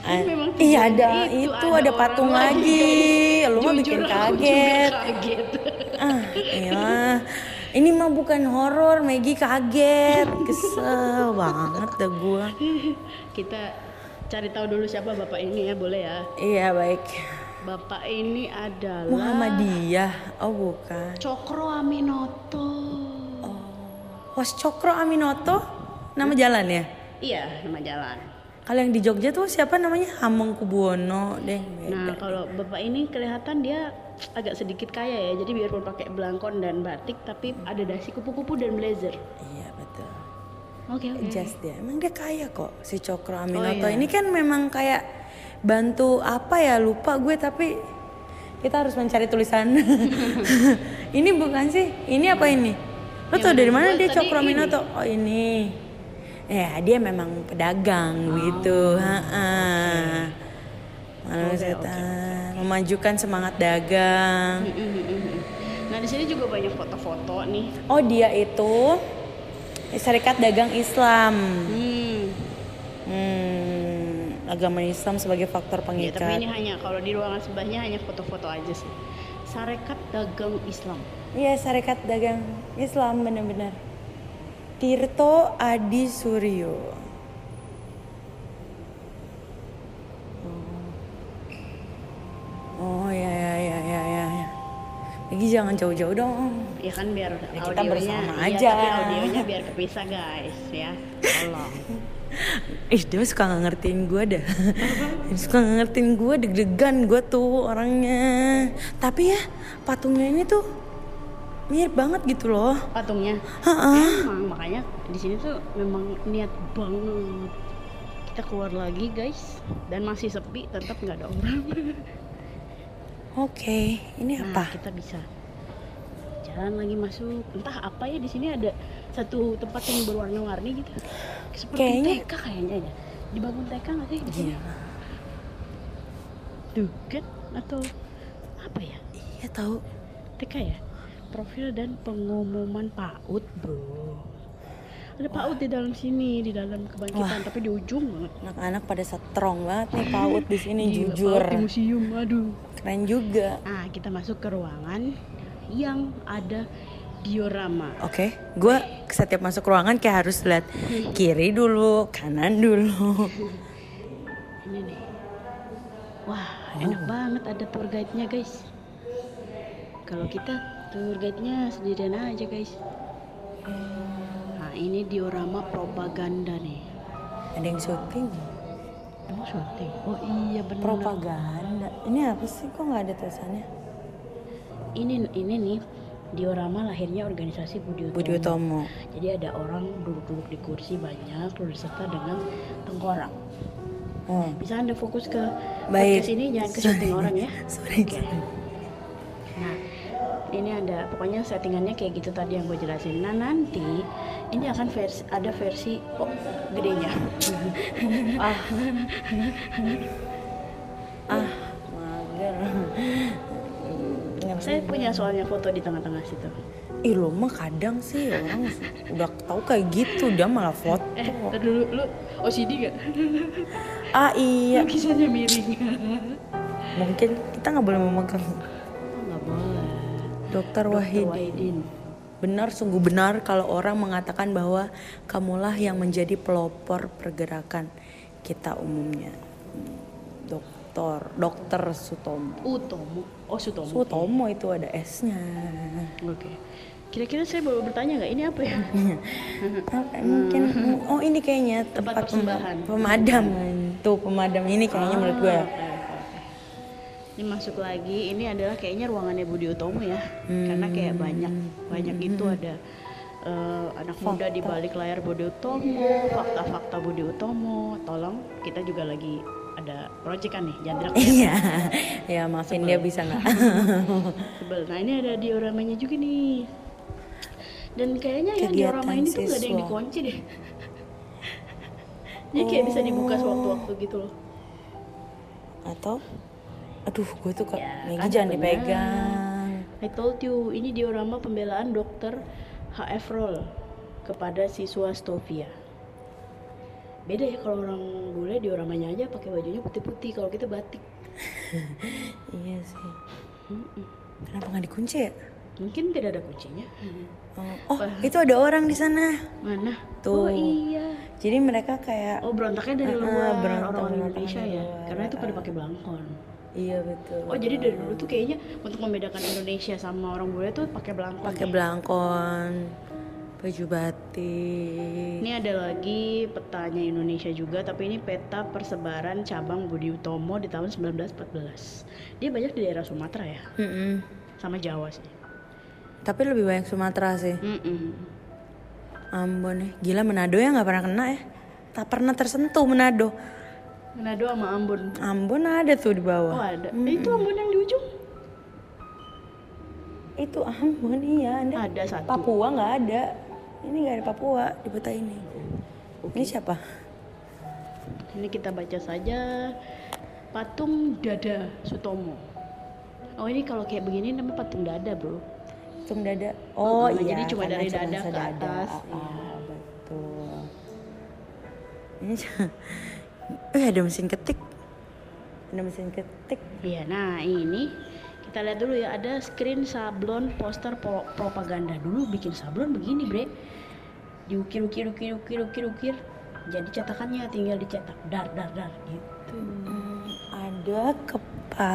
Speaker 2: Kan memang
Speaker 1: iya ada
Speaker 2: tujuannya
Speaker 1: itu,
Speaker 2: ada
Speaker 1: ada patung
Speaker 2: lagi,
Speaker 1: lagi. Lu mah bikin kaget.
Speaker 2: kaget
Speaker 1: Ah, iya. Ini mah bukan horor, Maggie kaget. Kesel [LAUGHS] banget dah gua.
Speaker 2: kita cari tahu dulu siapa bapak ini ya boleh ya
Speaker 1: Iya, baik.
Speaker 2: bapak ini adalah
Speaker 1: Muhammadiyah. Oh, bukan.
Speaker 2: Cokro Aminoto
Speaker 1: Hos Cokro Aminoto nama jalan ya?
Speaker 2: iya nama jalan
Speaker 1: Kalau yang di Jogja tuh siapa namanya? Hamengkubuwono deh.
Speaker 2: Nah, kalau bapak ini kelihatan dia agak sedikit kaya ya. Jadi biarpun pakai belangkon dan batik, tapi ada dasi kupu-kupu dan blazer.
Speaker 1: Iya betul.
Speaker 2: Oke oke.
Speaker 1: Jas dia. Emang dia kaya kok si Cokro Aminoto.
Speaker 2: iya.
Speaker 1: Ini kan memang kayak bantu apa ya lupa gue tapi kita harus mencari tulisan. [LAUGHS] ini bukan sih? Ini apa ini? Lo tau dari
Speaker 2: mana?
Speaker 1: dia Cokro. Aminoto? Oh ini. Ya dia memang pedagang
Speaker 2: Oh.
Speaker 1: gitu. Malu
Speaker 2: Oke,
Speaker 1: setan. Memajukan semangat dagang.
Speaker 2: Nah di sini juga banyak foto-foto nih.
Speaker 1: Oh dia itu Serikat Dagang Islam.
Speaker 2: Hmm.
Speaker 1: Hmm, agama Islam sebagai faktor
Speaker 2: Ya,
Speaker 1: pengikat.
Speaker 2: tapi ini hanya kalau di ruangan sebelahnya hanya foto-foto aja sih. Sarekat Dagang Islam.
Speaker 1: Iya, Serikat Dagang Islam benar-benar. Tirto Adi Suryo. Oh, ya ya ya ya ya. ya. Lagi jangan jauh-jauh dong.
Speaker 2: Ya kan biar
Speaker 1: Ya, kita
Speaker 2: audionya
Speaker 1: bersama
Speaker 2: iya,
Speaker 1: aja.
Speaker 2: tapi audionya biar kepisah guys ya. Tolong. [LAUGHS]
Speaker 1: Ih dia suka nggak ngertiin gue dah [LAUGHS] Dia Suka nggak ngertiin gue deg-degan gue tuh orangnya Tapi ya patungnya ini tuh mirip banget gitu loh
Speaker 2: Patungnya.
Speaker 1: Ha-ha.
Speaker 2: Emang makanya di sini tuh memang niat banget. Kita keluar lagi guys dan masih sepi tetap nggak ada orang.
Speaker 1: Oke ini
Speaker 2: Nah,
Speaker 1: apa?
Speaker 2: kita bisa jalan lagi masuk. Entah apa ya di sini ada satu tempat yang berwarna-warni gitu. Seperti
Speaker 1: Kayaknya-
Speaker 2: TK kayaknya ya. Dibangun TK nggak sih di sini?
Speaker 1: Iya
Speaker 2: Tuh kan atau apa ya?
Speaker 1: Iya tahu
Speaker 2: TK ya? Profil dan pengumuman PAUD, Bro. Ada PAUD di dalam sini, di dalam kebangkitan, tapi di ujung banget.
Speaker 1: Anak-anak pada strong banget nih [LAUGHS] PAUD di sini jujur
Speaker 2: PAUD di museum, aduh.
Speaker 1: Keren juga
Speaker 2: Ah, kita masuk ke ruangan yang ada diorama.
Speaker 1: Oke, gue setiap masuk ruangan kayak harus lihat [LAUGHS] kiri dulu, kanan dulu. [LAUGHS]
Speaker 2: Ini nih. Wah, enak banget ada tour guide-nya, guys. Kalau kita tour guide-nya sendirian aja, guys. Nah, ini diorama propaganda nih.
Speaker 1: Ada yang syuting,
Speaker 2: Emang syuting? Oh iya benar.
Speaker 1: propaganda. Ini apa sih? Kok nggak ada tulisannya?
Speaker 2: Ini ini nih diorama lahirnya organisasi Budi Utomo.
Speaker 1: Budi Utomo.
Speaker 2: Jadi ada orang duduk-duduk di kursi banyak berserta dengan tengkorak.
Speaker 1: Oh,
Speaker 2: Bisa anda fokus ke
Speaker 1: Baik.
Speaker 2: podcast ini jangan ke syuting orang ya. [LAUGHS]
Speaker 1: sorry.
Speaker 2: Oke. Ini ada pokoknya settingannya kayak gitu tadi yang gue jelasin. Nah nanti ini akan versi ada versi oh gedenya. [LAUGHS]
Speaker 1: ah, ah, mager.
Speaker 2: Saya punya soalnya foto di tengah-tengah situ.
Speaker 1: Ih lo mah kadang sih orang udah tahu kayak gitu dia malah foto.
Speaker 2: Eh, dulu lu OCD gak?
Speaker 1: Ah iya,
Speaker 2: Lukisannya miring.
Speaker 1: mungkin kita nggak boleh memegang.
Speaker 2: Dr.
Speaker 1: Wahid.
Speaker 2: Wahidin.
Speaker 1: Benar, sungguh benar kalau orang mengatakan bahwa kamulah yang menjadi pelopor pergerakan kita umumnya. Dokter, Dokter Sutomo.
Speaker 2: Utomo. Oh, Sutomo.
Speaker 1: Sutomo itu ada S-nya.
Speaker 2: Oke. Kira-kira saya boleh bertanya nggak ini apa ya? [LAUGHS]
Speaker 1: Mungkin oh ini kayaknya tempat,
Speaker 2: Tempat
Speaker 1: pemadam. Tuh pemadam ini kayaknya menurut gue.
Speaker 2: Ah, oke, oke, oke. Ini masuk lagi. Ini adalah kayaknya ruangannya Budi Utomo ya. Karena kayak banyak banyak itu ada eh, anak muda di balik layar Budi Utomo, fakta-fakta Budi Utomo. Tolong kita juga lagi ada proyek kan nih, jangan teriak
Speaker 1: Iya, [LAUGHS] ya maafin dia bisa nggak? [LAUGHS]
Speaker 2: sebel. Nah ini ada dioramanya juga nih. Dan kayaknya yang diorama ini tuh gak ada yang dikunci deh. [LAUGHS] Jadi kayak bisa dibuka sewaktu-waktu gitu loh.
Speaker 1: Atau, aduh gue tuh kak,
Speaker 2: Ya,
Speaker 1: Maggie
Speaker 2: kan
Speaker 1: jangan dipegang.
Speaker 2: I told you, ini diorama pembelaan dokter HF Roll kepada siswa Stovia. Beda ya kalau orang bule dioramanya aja pakai bajunya putih-putih, kalau kita batik. [LAUGHS]
Speaker 1: Iya sih.
Speaker 2: Mm-mm.
Speaker 1: Kenapa nggak dikunci ya?
Speaker 2: Mungkin tidak ada kuncinya.
Speaker 1: Oh, oh, itu ada orang di sana.
Speaker 2: Mana?
Speaker 1: Tuh.
Speaker 2: Oh iya.
Speaker 1: Jadi mereka kayak
Speaker 2: Oh berontaknya dari
Speaker 1: Ah,
Speaker 2: luar,
Speaker 1: berontak- berontak
Speaker 2: Indonesia ya.
Speaker 1: luar.
Speaker 2: Karena itu pada pakai belangkon.
Speaker 1: Iya betul.
Speaker 2: Oh jadi dari dulu tuh kayaknya untuk membedakan Indonesia sama orang bule tuh pakai belangkon.
Speaker 1: pakai
Speaker 2: ya?
Speaker 1: belangkon, baju batik.
Speaker 2: Ini ada lagi petanya Indonesia juga, tapi ini peta persebaran cabang Budi Utomo di tahun 1914. Dia banyak di daerah Sumatera ya,
Speaker 1: Mm-mm.
Speaker 2: sama Jawa sih.
Speaker 1: Tapi lebih banyak Sumatera sih.
Speaker 2: Mm-mm.
Speaker 1: Ambon ya. Gila Manado ya nggak pernah kena ya. Tak pernah tersentuh Manado.
Speaker 2: Manado sama Ambon.
Speaker 1: Ambon ada tuh di
Speaker 2: Oh
Speaker 1: bawah.
Speaker 2: ada. Eh, itu Ambon yang di ujung.
Speaker 1: Itu Ambon iya. Anda
Speaker 2: Ada satu.
Speaker 1: Papua nggak ada. Ini nggak ada Papua di peta ini. Ini siapa?
Speaker 2: Ini kita baca saja patung dada Sutomo. Oh ini kalau kayak begini namanya patung dada bro.
Speaker 1: Tung dada. Oh,
Speaker 2: Oh,
Speaker 1: iya.
Speaker 2: jadi cuma dari dada ke atas,
Speaker 1: Ah,
Speaker 2: iya.
Speaker 1: betul. Ini Eh ada mesin ketik. Ada mesin ketik.
Speaker 2: Iya, nah ini kita lihat dulu ya. Ada screen sablon poster pro- propaganda. Dulu bikin sablon begini bre. Diukir ukir ukir ukir ukir ukir. Jadi cetakannya tinggal dicetak. Dar dar dar gitu.
Speaker 1: Hmm, ada kepa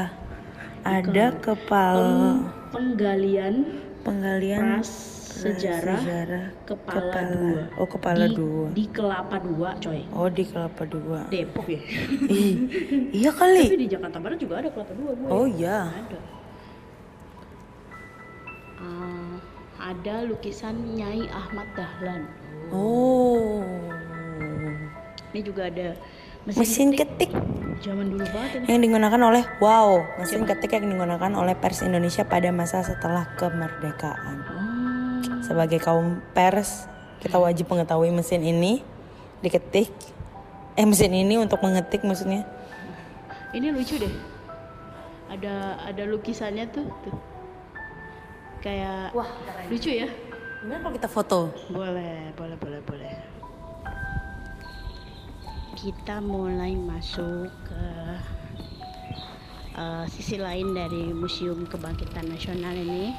Speaker 1: ada kepala.
Speaker 2: Peng- penggalian
Speaker 1: penggalian.
Speaker 2: pras sejarah
Speaker 1: sejarah
Speaker 2: kepala, dua.
Speaker 1: Oh kepala
Speaker 2: di,
Speaker 1: dua.
Speaker 2: di kelapa dua coy.
Speaker 1: Oh di kelapa dua.
Speaker 2: Depok ya? [LAUGHS]
Speaker 1: Iya
Speaker 2: tapi
Speaker 1: kali
Speaker 2: di Jakarta Barat juga ada kelapa dua gue
Speaker 1: oh iya.
Speaker 2: Ada. Ah, ada lukisan Nyai Ahmad Dahlan.
Speaker 1: Oh.
Speaker 2: Ini juga ada mesin,
Speaker 1: mesin
Speaker 2: ketik.
Speaker 1: ketik.
Speaker 2: Zaman dulu banget ini.
Speaker 1: Yang digunakan oleh wow mesin ketik yang digunakan oleh pers Indonesia pada masa setelah kemerdekaan.
Speaker 2: Oh,
Speaker 1: sebagai kaum pers kita wajib mengetahui mesin ini diketik. Eh mesin ini untuk mengetik maksudnya.
Speaker 2: Ini lucu deh. Ada ada lukisannya tuh tuh. Kayak
Speaker 1: wah
Speaker 2: lucu ya.
Speaker 1: Gimana kalau kita foto?
Speaker 2: Boleh boleh boleh boleh. Kita mulai masuk ke eh, sisi lain dari Museum Kebangkitan Nasional ini.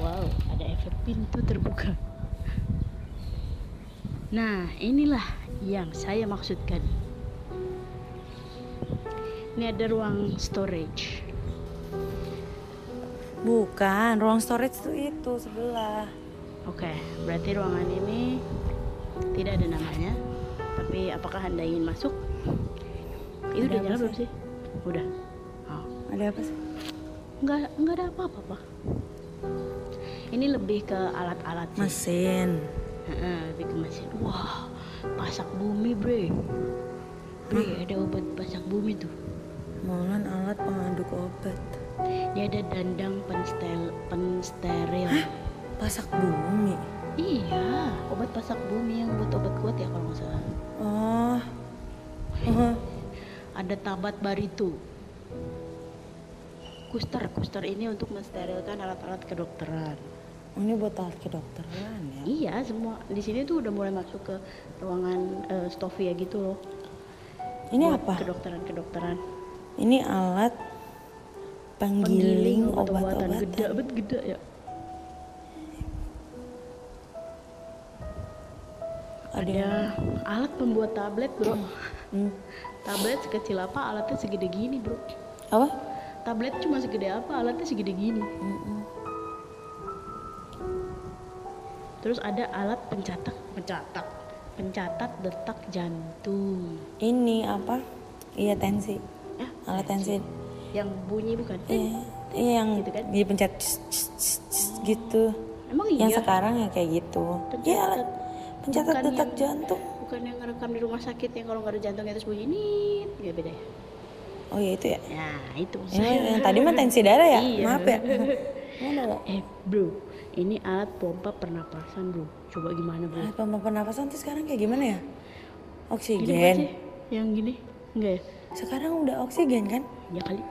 Speaker 2: Wow ada pintu terbuka nah inilah yang saya maksudkan ini ada ruang storage
Speaker 1: bukan ruang storage tuh itu sebelah
Speaker 2: Oke, berarti ruangan ini tidak ada namanya. Tapi apakah Anda ingin masuk? Itu udah
Speaker 1: Ada
Speaker 2: nyala belum
Speaker 1: sih?
Speaker 2: sih? Udah. Oh.
Speaker 1: ada apa sih
Speaker 2: Enggak, enggak ada apa-apa, Pak. Ini lebih ke alat-alat sih.
Speaker 1: mesin
Speaker 2: Heeh, lebih ke mesin. Wah, pasak bumi, Bre. Bre, ada obat pasak bumi tuh.
Speaker 1: Molan alat pengaduk obat
Speaker 2: Ini ada dandang penstel, pensteril.
Speaker 1: pasak bumi
Speaker 2: Iya, obat pasak bumi yang buat obat kuat ya kalau nggak salah.
Speaker 1: oh oh
Speaker 2: ada tabat baritu kuster kuster ini untuk mensterilkan alat-alat kedokteran
Speaker 1: ini buat alat kedokteran ya?
Speaker 2: Iya semua. Di sini tuh udah mulai masuk ke ruangan uh, stofia gitu loh.
Speaker 1: Ini
Speaker 2: Buat
Speaker 1: apa?
Speaker 2: kedokteran kedokteran
Speaker 1: ini alat penggiling
Speaker 2: obat-obatan.
Speaker 1: obat-obatan
Speaker 2: gede bet gede ya. Ada alat pembuat tablet bro.
Speaker 1: Hmm.
Speaker 2: tablet sekecil apa alatnya segede gini bro.
Speaker 1: Apa?
Speaker 2: Tablet cuma segede apa alatnya segede gini terus ada alat pencatat. Pencatat. Pencatat detak jantung.
Speaker 1: Ini apa? Iya tensi.
Speaker 2: Ya
Speaker 1: alat tensi.
Speaker 2: yang bunyi bukan?
Speaker 1: Iya iya yang
Speaker 2: Gitu kan?
Speaker 1: dipencet cs, cs, cs, cs, gitu.
Speaker 2: Emang
Speaker 1: yang
Speaker 2: iya?
Speaker 1: sekarang ya kayak gitu. Iya alat pencatat
Speaker 2: Bukan
Speaker 1: detak
Speaker 2: yang-
Speaker 1: jantung.
Speaker 2: Bukan yang ngerekam di rumah sakit yang kalau nggak ada jantungnya terus bunyi nit. Nggak beda ya?
Speaker 1: Oh iya itu ya?
Speaker 2: Ya itu.
Speaker 1: Ini yang tadi mah tensi darah ya?
Speaker 2: Iya.
Speaker 1: maaf ya. [LAUGHS] Mana
Speaker 2: eh bro ini alat pompa pernapasan bro. Coba gimana bro?
Speaker 1: Alat pompa pernapasan tuh sekarang kayak gimana ya?
Speaker 2: Gini
Speaker 1: oksigen
Speaker 2: sih yang gini. Enggak ya?
Speaker 1: Sekarang udah oksigen kan?
Speaker 2: Ya kali.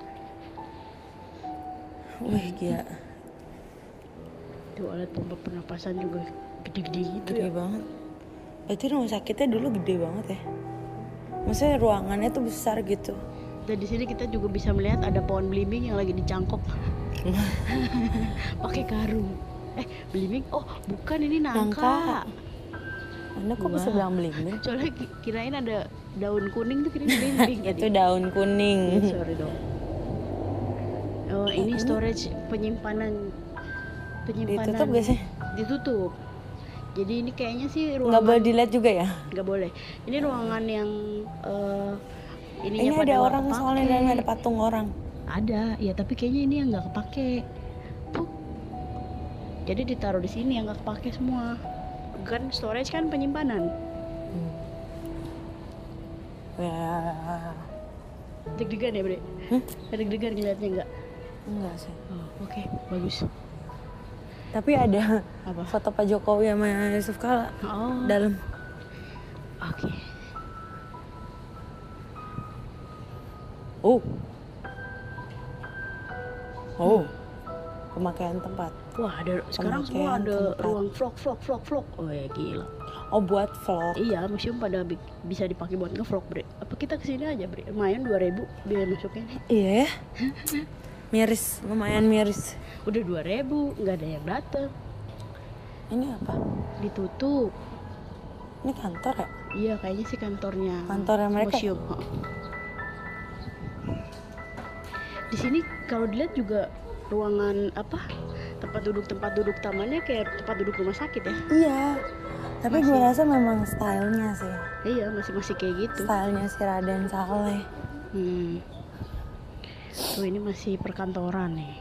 Speaker 1: Wih gila.
Speaker 2: Tuh alat pompa pernapasan juga gede-gede gitu
Speaker 1: gede
Speaker 2: ya.
Speaker 1: banget. Berarti rumah sakitnya dulu gede banget ya? Maksudnya ruangannya tuh besar gitu.
Speaker 2: Dan di sini kita juga bisa melihat ada pohon belimbing yang lagi dicangkok [LAUGHS] pakai karung eh belimbing? Oh bukan ini nangka,
Speaker 1: Nangka. anda kok bisa bilang belimbing?
Speaker 2: Soalnya ki- kirain ada daun kuning tuh kirain [LAUGHS] belimbing.
Speaker 1: Itu daun kuning.
Speaker 2: Ya, sorry dong. Oh ini storage penyimpanan penyimpanan.
Speaker 1: Ditutup gak sih?
Speaker 2: Ditutup. Jadi ini kayaknya sih ruangan
Speaker 1: boleh dilihat juga ya?
Speaker 2: Nggak boleh. Ini ruangan yang eh ininya
Speaker 1: ini
Speaker 2: pada
Speaker 1: ada orang
Speaker 2: kepake.
Speaker 1: soalnya ada patung orang.
Speaker 2: Ada. Ya tapi kayaknya ini yang nggak kepake jadi ditaruh di sini yang nggak kepake semua. Kan storage kan penyimpanan.
Speaker 1: Ya.
Speaker 2: Deg-degan ya bre?
Speaker 1: Hmm?
Speaker 2: deg-degan ngeliatnya enggak
Speaker 1: enggak sih.
Speaker 2: Oh, oke. Bagus.
Speaker 1: Tapi ada
Speaker 2: Apa?
Speaker 1: foto Pak Jokowi sama Yusuf Kala
Speaker 2: oh.
Speaker 1: dalam.
Speaker 2: Oke.
Speaker 1: Oh. Oh. Pemakaian tempat
Speaker 2: wah ada sekarang semua ada
Speaker 1: tempat.
Speaker 2: ruang vlog vlog vlog vlog. Oh ya gila.
Speaker 1: Oh buat vlog?
Speaker 2: Iya museum pada bi- bisa dipakai buat ngevlog bre. Apa kita ke sini aja bre? Lumayan 2000 biaya masuknya.
Speaker 1: Iya. Ya miris lumayan miris.
Speaker 2: Udah 2000 nggak ada yang datang
Speaker 1: ini apa?
Speaker 2: Ditutup.
Speaker 1: Ini kantor ya?
Speaker 2: Iya kayaknya sih kantornya
Speaker 1: Kantornya mereka?
Speaker 2: museum di sini kalau dilihat juga ruangan apa tempat duduk tempat duduk tamannya kayak tempat duduk rumah sakit ya?
Speaker 1: Iya tapi gue rasa memang stylenya sih.
Speaker 2: Iya masih masih kayak gitu.
Speaker 1: Stylenya si Raden Saleh.
Speaker 2: Hmm. tuh ini masih perkantoran nih.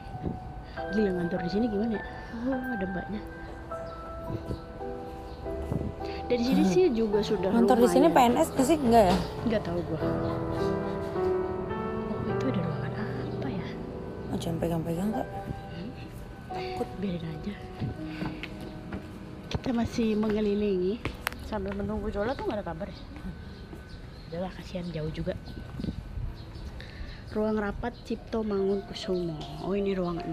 Speaker 2: Gila ngantor di sini gimana ya? Oh ada mbaknya. Dari sini sih juga sudah
Speaker 1: kantor di sini. PNS gak sih enggak ya?
Speaker 2: Nggak tahu gua. Oh itu ada ruangan apa ya?
Speaker 1: Oh jangan pegang-pegang kak
Speaker 2: takut biarin aja kita masih mengelilingi. Sambil menunggu Zola tuh nggak ada kabar ya? Udahlah kasihan jauh juga. Ruang rapat Cipto Mangun Kusumo oh ini ruang 6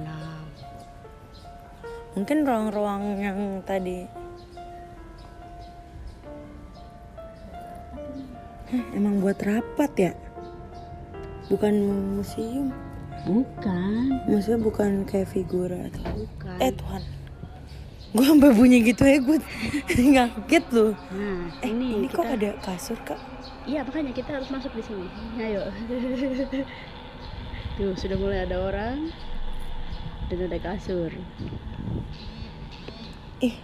Speaker 1: mungkin ruang-ruang yang tadi. Emang buat rapat ya? Bukan museum
Speaker 2: bukan.
Speaker 1: Maksudnya bukan kayak figura atau
Speaker 2: bukan.
Speaker 1: Eh Tuhan. Gue sampai bunyi gitu ya gue ngaget loh.
Speaker 2: Nah
Speaker 1: eh
Speaker 2: ini,
Speaker 1: ini,
Speaker 2: kita
Speaker 1: kok ada kasur kak?
Speaker 2: Iya makanya kita harus masuk di sini. Ayo. [LAUGHS] Tuh sudah mulai ada orang dan ada kasur.
Speaker 1: Ih.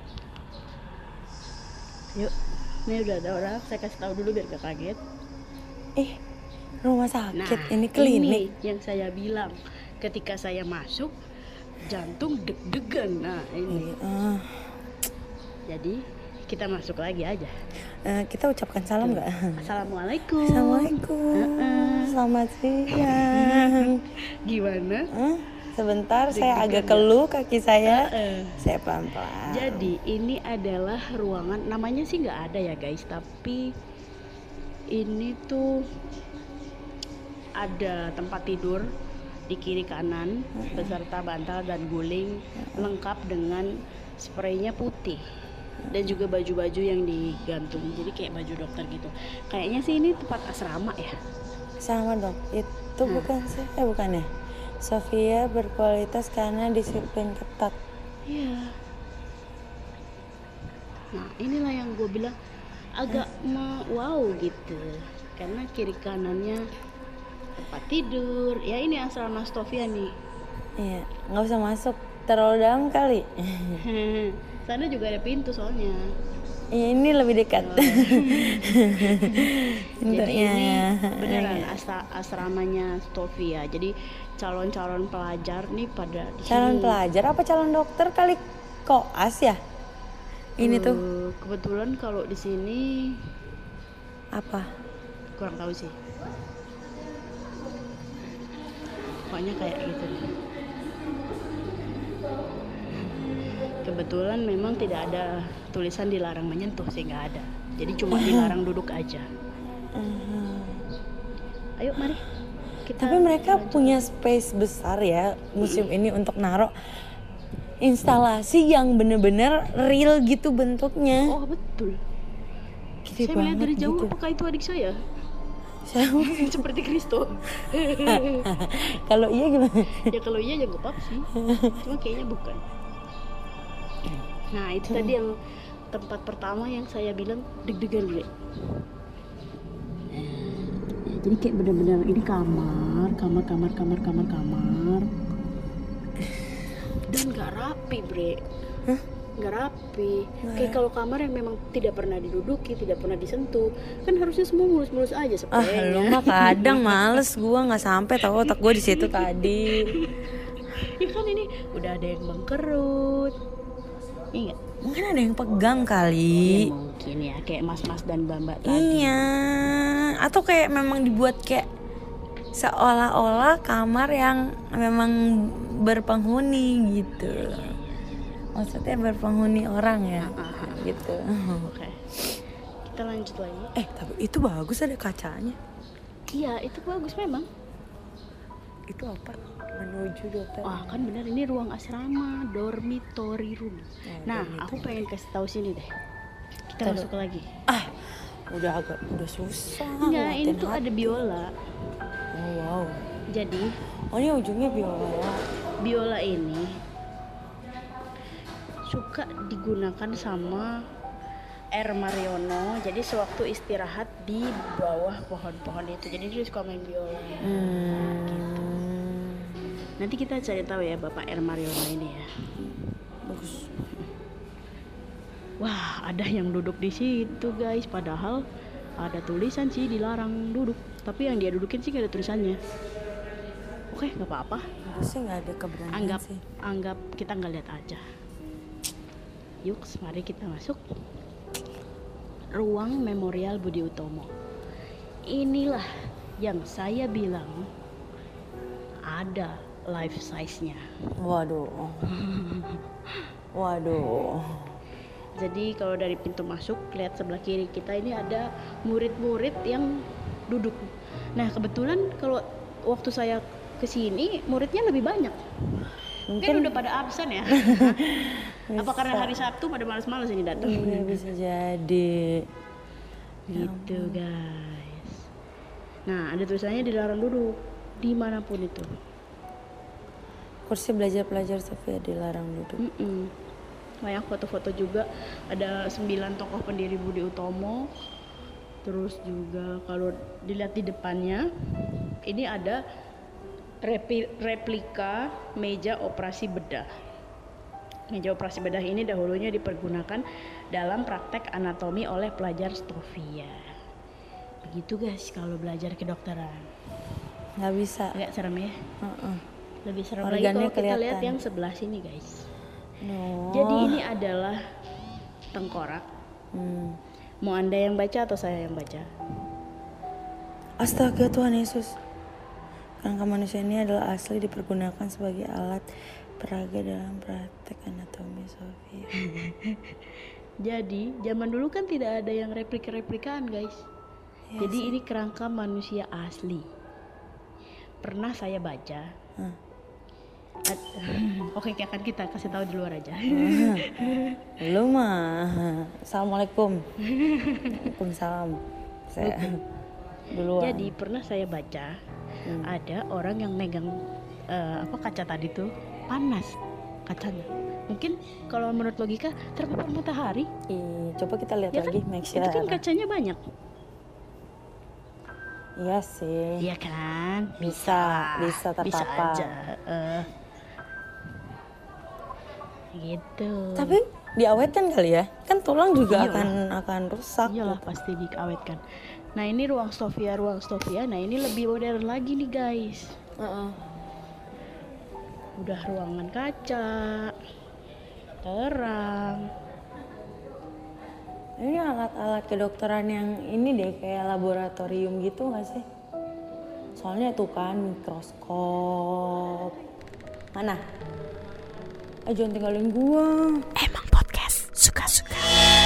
Speaker 2: Yuk, ini udah ada orang. Saya kasih tahu dulu biar gak kaget.
Speaker 1: ih rumah sakit
Speaker 2: Nah,
Speaker 1: ini klinik
Speaker 2: ini yang saya bilang. Ketika saya masuk, jantung deg-degan. Nah, ini.
Speaker 1: Ah,
Speaker 2: Jadi kita masuk lagi aja.
Speaker 1: eh, kita ucapkan salam nggak
Speaker 2: Assalamualaikum.
Speaker 1: Assalamualaikum
Speaker 2: Heeh.
Speaker 1: selamat siang [LAUGHS]
Speaker 2: Gimana?
Speaker 1: Eh, sebentar saya agak keluh kaki saya
Speaker 2: Eh,
Speaker 1: saya pelan pelan
Speaker 2: Jadi ini adalah ruangan. Namanya sih nggak ada ya guys, tapi ini tuh ada tempat tidur di kiri kanan beserta bantal dan guling lengkap dengan spraynya putih dan juga baju-baju yang digantung. Jadi kayak baju dokter gitu. Kayaknya sih ini tempat asrama ya?
Speaker 1: Sama dong itu
Speaker 2: Hmm.
Speaker 1: bukan sih? Eh bukan ya? Sofia berkualitas karena disiplin ketat.
Speaker 2: Iya. Nah inilah yang gue bilang agak me- wow gitu. Karena kiri kanannya tempat tidur. Ya ini asrama Sofia nih.
Speaker 1: Iya nggak usah masuk. Terlalu dalam kali. [LAUGHS]
Speaker 2: Sana juga ada pintu soalnya.
Speaker 1: Iya, ini lebih dekat. [LAUGHS]
Speaker 2: Jadi ini beneran asramanya Sofia jadi calon-calon pelajar nih pada di
Speaker 1: calon
Speaker 2: sini.
Speaker 1: pelajar apa calon dokter kali koas ya? Ini tuh.
Speaker 2: Eh, kebetulan kalau di sini
Speaker 1: apa?
Speaker 2: kurang tahu sih pokoknya kayak gitu deh. kebetulan memang tidak ada tulisan dilarang menyentuh sih nggak ada jadi cuma [LAUGHS] dilarang duduk aja
Speaker 1: Mhm.
Speaker 2: ayo mari kita
Speaker 1: Tapi mereka punya space besar ya museum ini untuk naruh instalasi yang bener-bener real gitu bentuknya.
Speaker 2: oh betul
Speaker 1: Gede
Speaker 2: saya melihat dari jauh
Speaker 1: gitu.
Speaker 2: apakah itu adik saya? Seperti Kristo. [LAUGHS]
Speaker 1: Kalau iya gimana?
Speaker 2: ya kalau iya ya apa sih. Cuma kayaknya bukan. Nah itu tadi yang tempat pertama yang saya bilang deg-degan gue jadi kayak bener-bener ini kamar kamar kamar kamar kamar kamar. Dan nggak rapi bre.
Speaker 1: Hah?
Speaker 2: Nggak rapi kayak kalau kamar yang memang tidak pernah diduduki tidak pernah disentuh kan harusnya semua mulus-mulus aja
Speaker 1: Ah,
Speaker 2: sebenarnya
Speaker 1: lu mah kadang males gua nggak sampai tahu otak gua di situ tadi. [LAUGHS]
Speaker 2: ya kan ini udah ada yang bengkerut Iya.
Speaker 1: Mungkin ada yang pegang
Speaker 2: Ya,
Speaker 1: kali.
Speaker 2: mungkin ya kayak mas-mas dan mbak-mbak tadi.
Speaker 1: Iya. Atau kayak memang dibuat kayak seolah-olah kamar yang memang berpenghuni gitu. Maksudnya berpenghuni orang ya. Gitu.
Speaker 2: Oke. Kita lanjut lagi.
Speaker 1: Eh, tapi itu bagus ada kacanya.
Speaker 2: Iya, itu bagus memang.
Speaker 1: Itu apa? Menuju dokter.
Speaker 2: Wah, kan benar ini ruang asrama, dormitory room. Nah, aku pengen kasih tahu sini deh. Kita masuk lagi.
Speaker 1: Ah, udah agak udah susah.
Speaker 2: Enggak, ini tuh
Speaker 1: hati.
Speaker 2: ada biola.
Speaker 1: Oh, wow.
Speaker 2: Jadi,
Speaker 1: Oh, ini ujungnya biola.
Speaker 2: biola ini suka digunakan sama R Mariono. Jadi sewaktu istirahat di bawah pohon-pohon itu. Jadi dia suka main biola.
Speaker 1: Hmm.
Speaker 2: Nanti kita cari tahu ya Bapak R Mariono ini ya.
Speaker 1: Bagus.
Speaker 2: Wah, ada yang duduk di situ guys. Padahal ada tulisan sih dilarang duduk. Tapi yang dia dudukin sih gak ada tulisannya. Oke, nggak apa-apa.
Speaker 1: Sih nggak ada keberanian
Speaker 2: Anggap,
Speaker 1: sih.
Speaker 2: anggap kita nggak lihat aja. Yuk, mari kita masuk. Ruang Memorial Budi Utomo. Inilah yang saya bilang ada life size-nya.
Speaker 1: Waduh. Waduh.
Speaker 2: Jadi kalau dari pintu masuk lihat sebelah kiri kita ini ada murid-murid yang duduk. Nah kebetulan kalau waktu saya ke sini muridnya lebih banyak. Mungkin
Speaker 1: Mungkin
Speaker 2: udah pada absen ya. [LAUGHS] Apa karena hari Sabtu pada malas-malas ini datang?
Speaker 1: iya bisa jadi.
Speaker 2: Gitu guys. Nah ada tulisannya dilarang duduk di mana pun itu.
Speaker 1: Kursi belajar pelajar Sofia dilarang duduk.
Speaker 2: Mm-mm. Banyak foto-foto juga ada sembilan tokoh pendiri Budi Utomo. Terus juga kalau dilihat di depannya ini ada replika meja operasi bedah. Meja operasi bedah ini dahulunya dipergunakan dalam praktek anatomi oleh pelajar Stovia. Begitu guys kalau belajar kedokteran.
Speaker 1: Nggak bisa.
Speaker 2: Agak serem ya.
Speaker 1: Heeh.
Speaker 2: Lebih serem
Speaker 1: Organnya
Speaker 2: lagi kalau kita lihat
Speaker 1: kelihatan.
Speaker 2: yang sebelah sini guys.
Speaker 1: No.
Speaker 2: Jadi ini adalah tengkorak.
Speaker 1: Hmm.
Speaker 2: Mau anda yang baca atau saya yang baca?
Speaker 1: Astaga Tuhan Yesus. Kerangka manusia ini adalah asli dipergunakan sebagai alat peraga dalam praktek anatomi Sofia. [LAUGHS]
Speaker 2: Jadi zaman dulu kan tidak ada yang replika-replikaan guys.
Speaker 1: Iya
Speaker 2: Jadi ini kerangka manusia asli. Pernah saya baca. [LAUGHS] Oke, akan kita kasih tahu di luar aja.
Speaker 1: Lu mah. Assalamualaikum. [LAUGHS] Waalaikumsalam. Saya duluan.
Speaker 2: Jadi pernah saya baca ada orang yang megang eh, apa kaca tadi tuh panas kacanya. Mungkin kalau menurut logika terpapar matahari,
Speaker 1: Ih, coba kita lihat
Speaker 2: ya kan?
Speaker 1: lagi make sure.
Speaker 2: Itu kan kacanya banyak.
Speaker 1: Iya sih.
Speaker 2: Iya kan?
Speaker 1: Bisa, bisa
Speaker 2: Bisa
Speaker 1: terpapar.
Speaker 2: aja. eh. gitu.
Speaker 1: Tapi diawetkan kali ya? Kan tulang juga
Speaker 2: Iyalah.
Speaker 1: akan akan rusak.
Speaker 2: iyalah
Speaker 1: gitu.
Speaker 2: pasti diawetkan. Nah ini ruang Sofia, ruang Sofia. Nah ini lebih modern lagi nih guys.
Speaker 1: Heeh.
Speaker 2: Udah ruangan kaca, terang.
Speaker 1: Ini alat-alat kedokteran yang ini deh kayak laboratorium gitu gak sih? Soalnya tuh kan mikroskop. Mana? Eh jangan tinggalin gua.
Speaker 3: Emang podcast suka-suka.